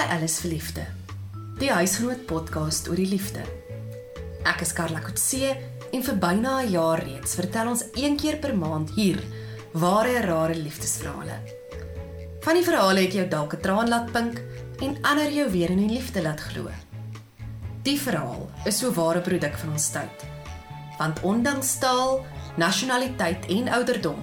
by Alice vir liefde. Die huisgenoot podcast oor die liefde. Ek is Karla Kotse en vir byna 'n jaar reeds vertel ons een keer per maand hier ware rare liefdesverhale. Van die verhale het jou dalk 'n traan laat pink en ander jou weer in die liefde laat glo. Die verhaal is so ware produk van ons tyd. Want ondanks taal, nasionaliteit en ouderdom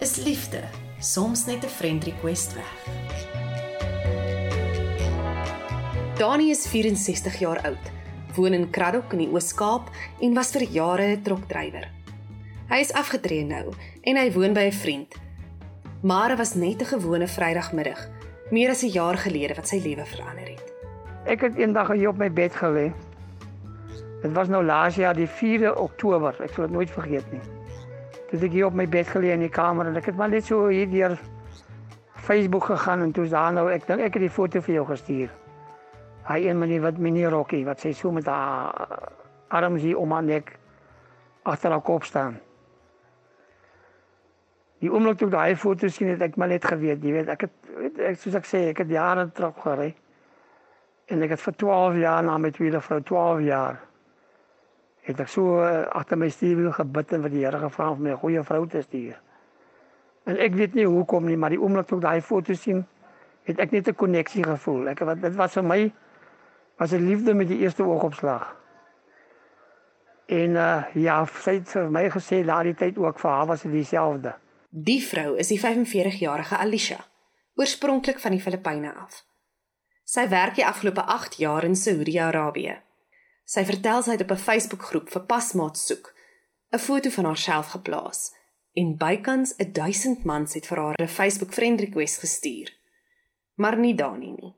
is liefde soms net 'n friend request weg. Dani is 64 jaar oud, woon in Kraddock in die Oos-Kaap en was vir jare 'n trokdrywer. Hy is afgetree nou en hy woon by 'n vriend. Maar dit was net 'n gewone Vrydagmiddag, meer as 'n jaar gelede wat sy lewe verander het. Ek het eendag hier op my bed gelê. Dit was nou laas jaar die 4de Oktober. Ek sal dit nooit vergeet nie. Toe ek hier op my bed gelê in die kamer en ek het maar net so hier deur Facebook gegaan en toe daar nou ek dink ek het die foto vir jou gestuur. Hy een meneer wat meneer Rokkie wat sy so met haar arms hier om haar nek agter haar kop staan. Die oomblik toe ek daai foto sien het ek maar net geweet, jy weet, ek het ek soos ek sê, ek het jare terug gery. En ek het vir 12 jaar na my tweede vrou 12 jaar het ek so uh, agter my stuur gebid en vir die Here gevra om my 'n goeie vrou te stuur. En ek weet nie hoekom nie, maar die oomblik toe ek daai foto sien, het ek net 'n koneksie gevoel. Ek wat dit was vir my was 'n liefde met die eerste oogopslag. En uh, ja, sy het vir my gesê daardie tyd ook vir haar was dit dieselfde. Die vrou is die 45-jarige Alicia, oorspronklik van die Filippyne af. Sy werk die afgelope 8 jaar in Saudi-Arabië. Sy vertel sy het op 'n Facebookgroep vir pasmaat soek 'n foto van haarself geplaas en bykans 1000 mans het vir haar 'n Facebook friend request gestuur. Maar nie Dani nie.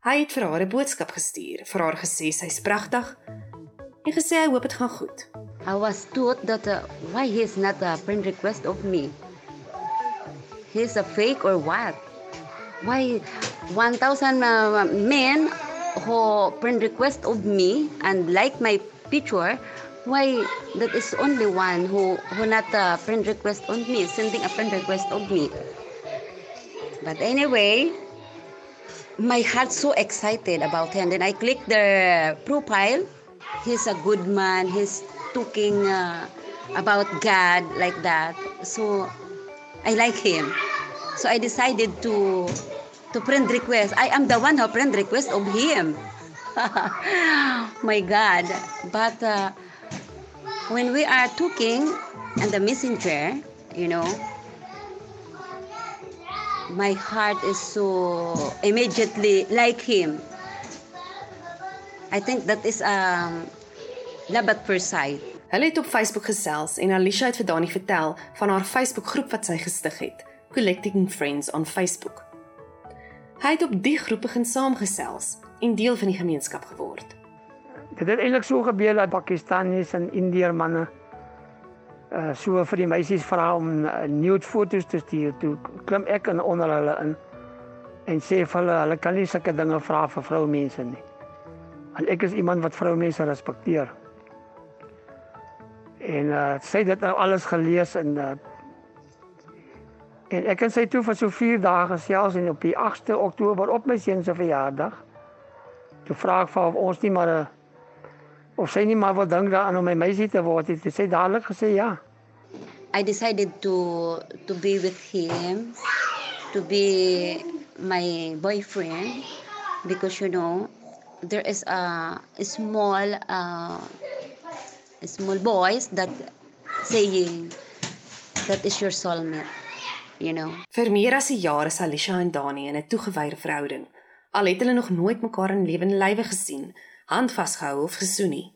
Hy het vir haar 'n boodskap gestuur, vir haar gesê sy's pragtig en gesê hy hoop dit gaan goed. I was told that uh, why he's not a friend request of me. He's a fake or what? Why 1,000 uh, men who friend request of me and like my picture, why that is only one who who not a friend request on me, sending a friend request of me. But anyway, my heart so excited about him. Then I click the profile. He's a good man. He's talking uh, about God like that. So I like him. So I decided to to friend request. I am the one who friend request of him. My God. But uh, when we are talking and the messenger, you know, my heart is so immediately like him. I think that is um, love at first sight. Hulle het op Facebook gesels en Alicia het vir Dani vertel van haar Facebook-groep wat sy gestig het, Collecting Friends on Facebook. Hy het op die groep begin saamgesels en deel van die gemeenskap geword. Dit het eintlik so gebeur dat Pakistaniese en Indiër manne uh so vir die meisies vra om uh, nude foto's te stuur. Toe klim ek in onder hulle in en sê vir hulle hulle kan nie sulke dinge vra vir vroumense nie. Want ek is iemand wat vroumense respekteer. En uh sy het dit nou alles gelees en uh en ek en sy toe vir so 4 dae gesels en op die 8de Oktober op my seun se verjaardag toe vra ek vir of ons nie maar 'n of sy nie maar wil dink daaraan om my meisie te word het. Sy het dadelik gesê ja. I decided to to be with him, to be my boyfriend, because you know there is a, a small uh, a small boys that saying that is your soulmate, you know. Vir meer as 'n jaar is Alicia en Dani in 'n toegewyde verhouding. Al het hulle nog nooit mekaar in lewende lywe gesien, hand vasgehou of gesoen nie.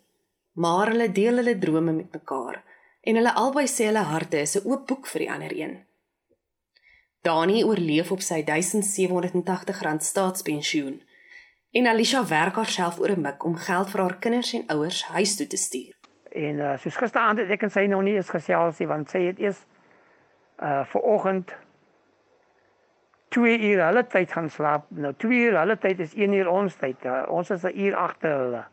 Maar hulle deel hulle drome met mekaar en hulle albei sê hulle harte is 'n oop boek vir die ander een. Dani oorleef op sy 1780 rand staatspensioen en Alicia werk haarself oor 'n mik om geld vir haar kinders en ouers huis toe te stuur. En uh, soos gisteraand het ek en sy nog nie eens gesels nie want sy het eers uh vir oggend 2 uur hulle tyd gaan slaap. Nou 2 uur hulle tyd is 1 uur ons tyd. Uh, ons is 'n uur agter hulle.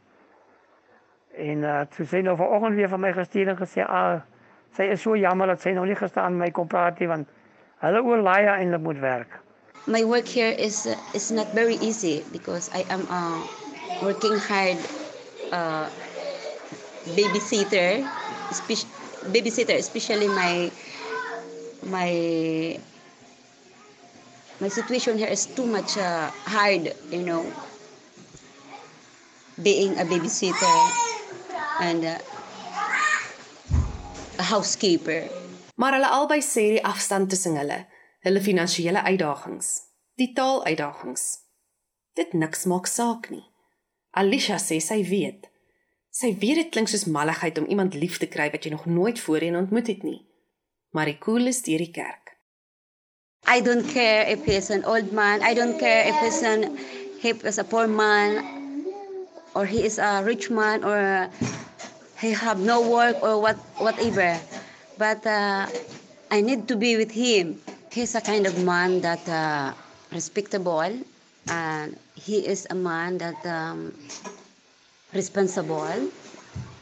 En uh toe sy nou vanoggend weer van my gestuur en gesê, "Ah, sy is so jammer dat sy nog nie gestaan met my kom praat nie want hulle oorlaai eintlik moet werk." my work here is uh, is not very easy because I am uh, working hard uh, babysitter, babysitter, especially my my my situation here is too much uh, hard, you know, being a babysitter and uh, a housekeeper. Maar hulle albei sê die afstand tussen hulle, hulle finansiële uitdagings, die taaluitdagings, dit niks maak saak nie. Alicia sê sy weet. Sy weet dit klink soos malligheid om iemand lief te kry wat jy nog nooit voorheen ontmoet het nie. Maar die koel is deur die kerk. I don't care if he's an old man. I don't care if he's an a poor man or he is a rich man or he have no work or what whatever. But uh, I need to be with him. He's a kind of man that uh, respectable and he is a man that um, responsible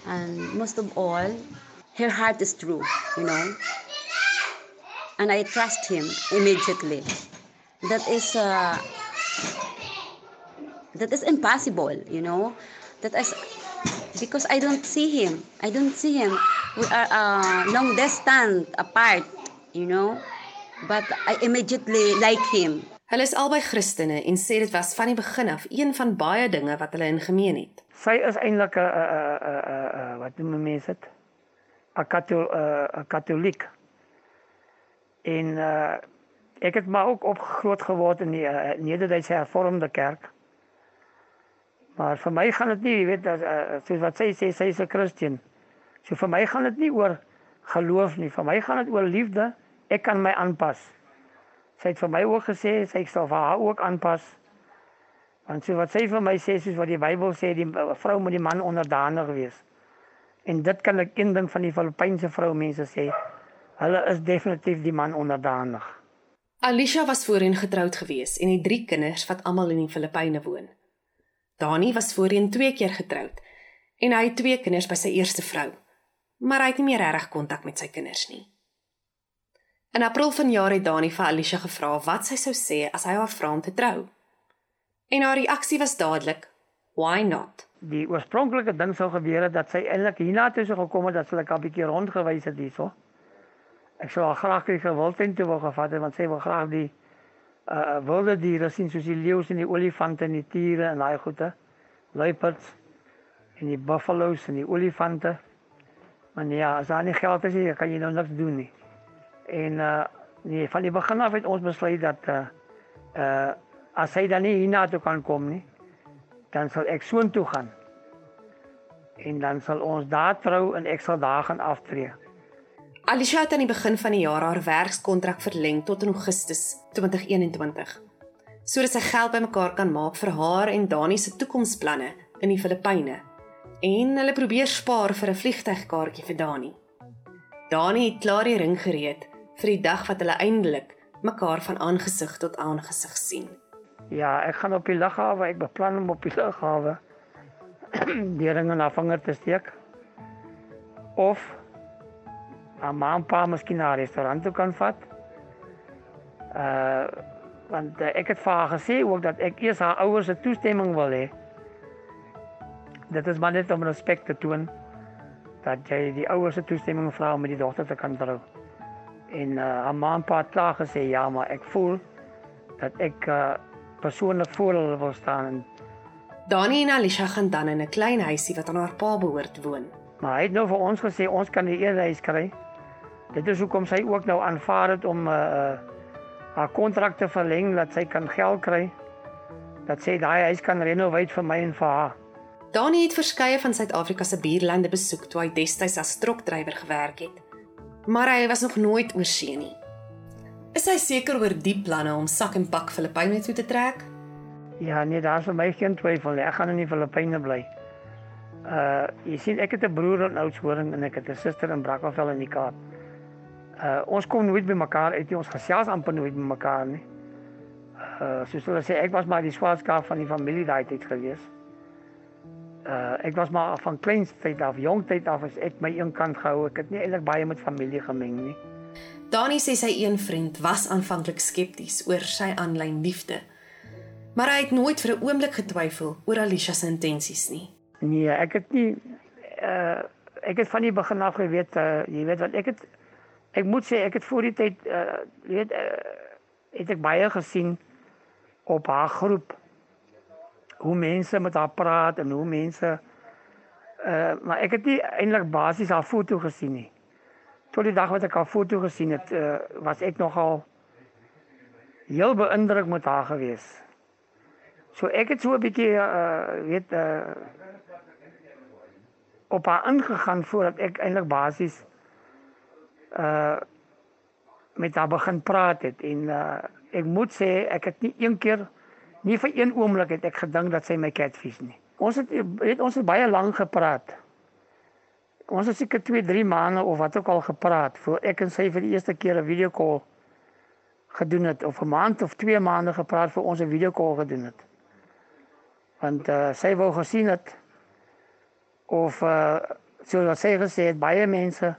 and most of all her heart is true you know and I trust him immediately. That is uh, that is impossible, you know. That is because I don't see him. I don't see him. We are uh, long distance apart, you know. But I immediately like him. Hulle is albei Christene en sê dit was van die begin af een van baie dinge wat hulle in gemeen het. Sy is eintlik 'n 'n 'n 'n wat noem mense dit? 'n katol 'n katoliek. En uh ek het maar ook opgegroot geword in die uh, Nederduitse Hervormde Kerk. Maar vir my gaan dit nie, jy weet, as uh, soos wat sy sê, sy is 'n Christen. So vir my gaan dit nie oor geloof nie, vir my gaan dit oor liefde. Ek kan my aanpas. Sy het vir my ook gesê sy sal vir haar ook aanpas. Want so wat sy vir my sê, soos wat die Bybel sê, die vrou moet die man onderdanig wees. En dit kan ek een ding van die Filippynse vroumense sê. Hulle is definitief die man onderdanig. Alicia was voorheen getroud gewees en het drie kinders wat almal in die Filippyne woon. Dani was voorheen twee keer getroud en hy het twee kinders by sy eerste vrou. Maar hy het nie meer regtig kontak met sy kinders nie. In April vanjaar het Dani vir Alicia gevra wat sy sou sê as hy haar vra om te trou. En haar reaksie was dadelik: "Why not?" Die oorspronklike ding sou gebeur het dat sy eintlik hiernatoe sou gekom het dat sy 'n bietjie rondgewys het hierso. Ek sou graag die gewildtuin toe wou gevat het want sy wil graag die uh wilde diere sien soos die leeu's en die olifante en die tiere en daai goeie. Luiperds en die buffalo's en die olifante. Maar nee, as daar nie geld is nie, kan jy nou niks doen nie. En uh nee, van die begin af het ons besluit dat uh uh as hy dan nie hiernatoe kan kom nie, dan sal ek soontoe gaan. En dan sal ons daar trou en ek sal daar gaan aftree. Alicia het aan die begin van die jaar haar werkskontrak verleng tot in Augustus 2021. Sodat sy geld bymekaar kan maak vir haar en Dani se toekomsplanne in die Filippyne. En hulle probeer spaar vir 'n vliegtuigkaartjie vir Dani. Dani het klaar die ring gereed vir die dag wat hulle eindelik mekaar van aangesig tot aangesig sien. Ja, ek gaan op die lughawe, ek beplan om op die lughawe die ring in haar vinger te steek. Of aan ma en pa miskien na 'n restaurant toe kan vat. Uh want uh, ek het vir haar gesê ook dat ek eers haar ouers se toestemming wil hê. Dit is maar net om respek te toon dat jy die ouers se toestemming vra om met die dogter te kan trou. En uh haar ma en pa het klaar gesê ja, maar ek voel dat ek uh persoonlik voor hulle wil staan en Dani en Alicia gaan dan in 'n klein huisie wat aan haar pa behoort woon. Maar hy het nou vir ons gesê ons kan die eerste huis kry. Dit is hoekom sy ook nou aanvaar het om uh, haar kontrak te verleng dat sy kan geld kry. Dat sy daai huis kan renoveer vir my en vir haar. Dani het verskeie van Suid-Afrika se buurlande besoek toe hy destyds as trokdrywer gewerk het. Maar hy was nog nooit oor see nie. Is hy seker oor die planne om sak en pak Filippyne toe te trek? Ja, nee, daar's vir my geen twyfel nie. Ek gaan in die Filippyne bly. Uh jy sien ek het 'n broer in Oudtshoorn en ek het 'n suster in Brackenfell in die Kaap. Uh ons kom nooit by mekaar uit nie. Ons gesels amper nooit met mekaar nie. Uh soos hulle sê, ek was maar die swaarskaap van die familie daai tyd gewees. Uh ek was maar van kleinstyd af, jong tyd af as ek my een kant gehou. Ek het nie eintlik baie met familie gemeng nie. Dani sê sy een vriend was aanvanklik skepties oor sy aanlyn liefde. Maar hy het nooit vir 'n oomblik getwyfel oor Alicia se intensies nie. Nee, ek het nie uh ek het van die begin af geweet uh jy weet wat ek het ek moet sê ek het voor die tyd uh weet uh, het ek baie gesien op haar groep hoe mense met haar praat en hoe mense uh maar ek het nie eintlik basies haar foto gesien nie. Tot die dag wat ek haar foto gesien het, uh was ek nogal heel beïndruk met haar gewees. So ek het so 'n bietjie uh weet uh op haar ingegaan voordat ek eintlik basies uh met haar begin praat het en uh ek moet sê ek het nie een keer nie vir een oomblik het ek gedink dat sy my catfish nie. Ons het het ons het baie lank gepraat. Ons het seker 2, 3 maande of wat ook al gepraat voor ek en sy vir die eerste keer 'n video call gedoen het of 'n maand of 2 maande gepraat vir ons 'n video call gedoen het. Want uh sy wou gesien het of uh soos wat sy gesê het baie mense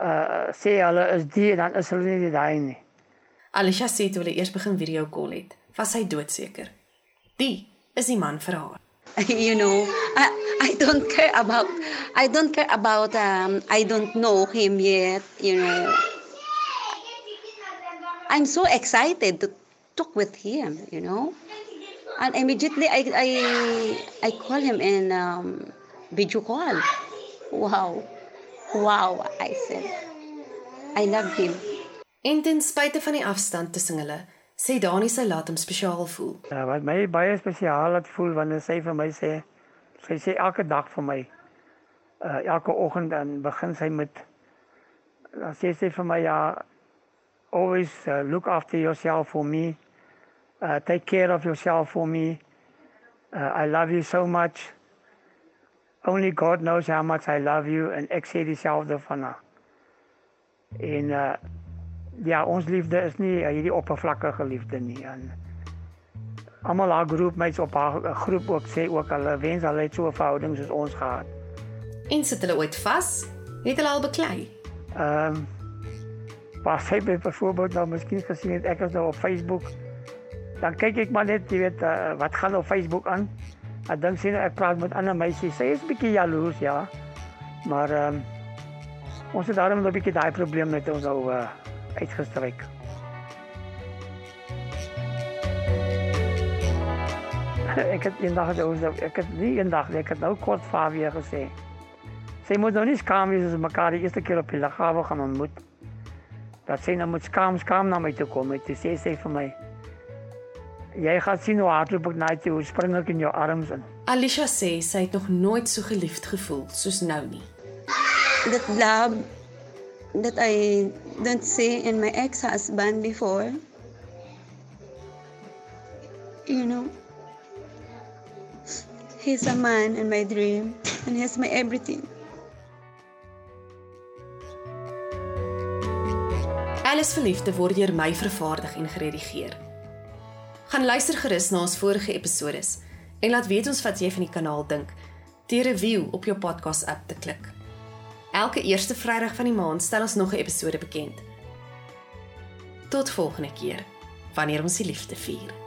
uh sê hulle is die en dan is hulle nie daai nie. Alicia sê toe hulle eers begin video call het, was sy doodseker. Die is die man vir haar. you know, I, I don't care about, I don't care about, um, I don't know him yet, you know. I'm so excited to talk with him, you know. And immediately I, I, I call him in um, video call. Wow. Wow, I said. I love him. En ten spyte van die afstand tussen hulle, sê Dani sy laat hom spesiaal voel. Ja, wat my baie spesiaal laat voel wanneer sy vir my sê, sy sê elke dag vir my, uh elke oggend dan begin sy met dan sê sy vir my ja, always uh, look after yourself for me. Uh take care of yourself for me. Uh, I love you so much. Only God knows how much I love you en ek sê dieselfde van haar. En uh ja, ons liefde is nie uh, hierdie oppervlakkige liefde nie. En almal haar groepmates op haar uh, groep ook sê ook hulle wens hulle het so 'n verhouding soos ons gehad. En sit hulle ooit vas? Het hulle al beklei? Ehm um, waar sy by byvoorbeeld nou miskien gesien het ek is nou op Facebook. Dan kyk ek maar net, jy weet, uh, wat gaan op Facebook aan. Ek dink sien ek praat met ander meisies. Sy is bietjie jaloers, ja. Maar ehm um, ons het daarom 'n bietjie daai probleem met ons ou uh, uitgestryk. ek het eendag het ek het nie eendag ek het nou kort Fabia gesê. Sy moet nou nie skaam wees as mekaar die eerste keer op die lughawe gaan ontmoet. Dat sy nou moet skaam skaam na my toe kom en sê sê vir my jy gaan sien hoe hardloop ek na jou hoe spring ek in jou arms in. Alicia sê sy het nog nooit so geliefd gevoel soos nou nie. That love that I don't see in my ex-husband before. You know, he's a man in my dream and he's my everything. Alles verliefde word deur my vervaardig en geredigeer. Gaan luister gerus na ons vorige episode en laat weet ons wat jy van die kanaal dink. Deur 'n review op jou podcast app te klik. Elke eerste Vrydag van die maand stel ons nog 'n episode bekend. Tot volgende keer wanneer ons die liefde vier.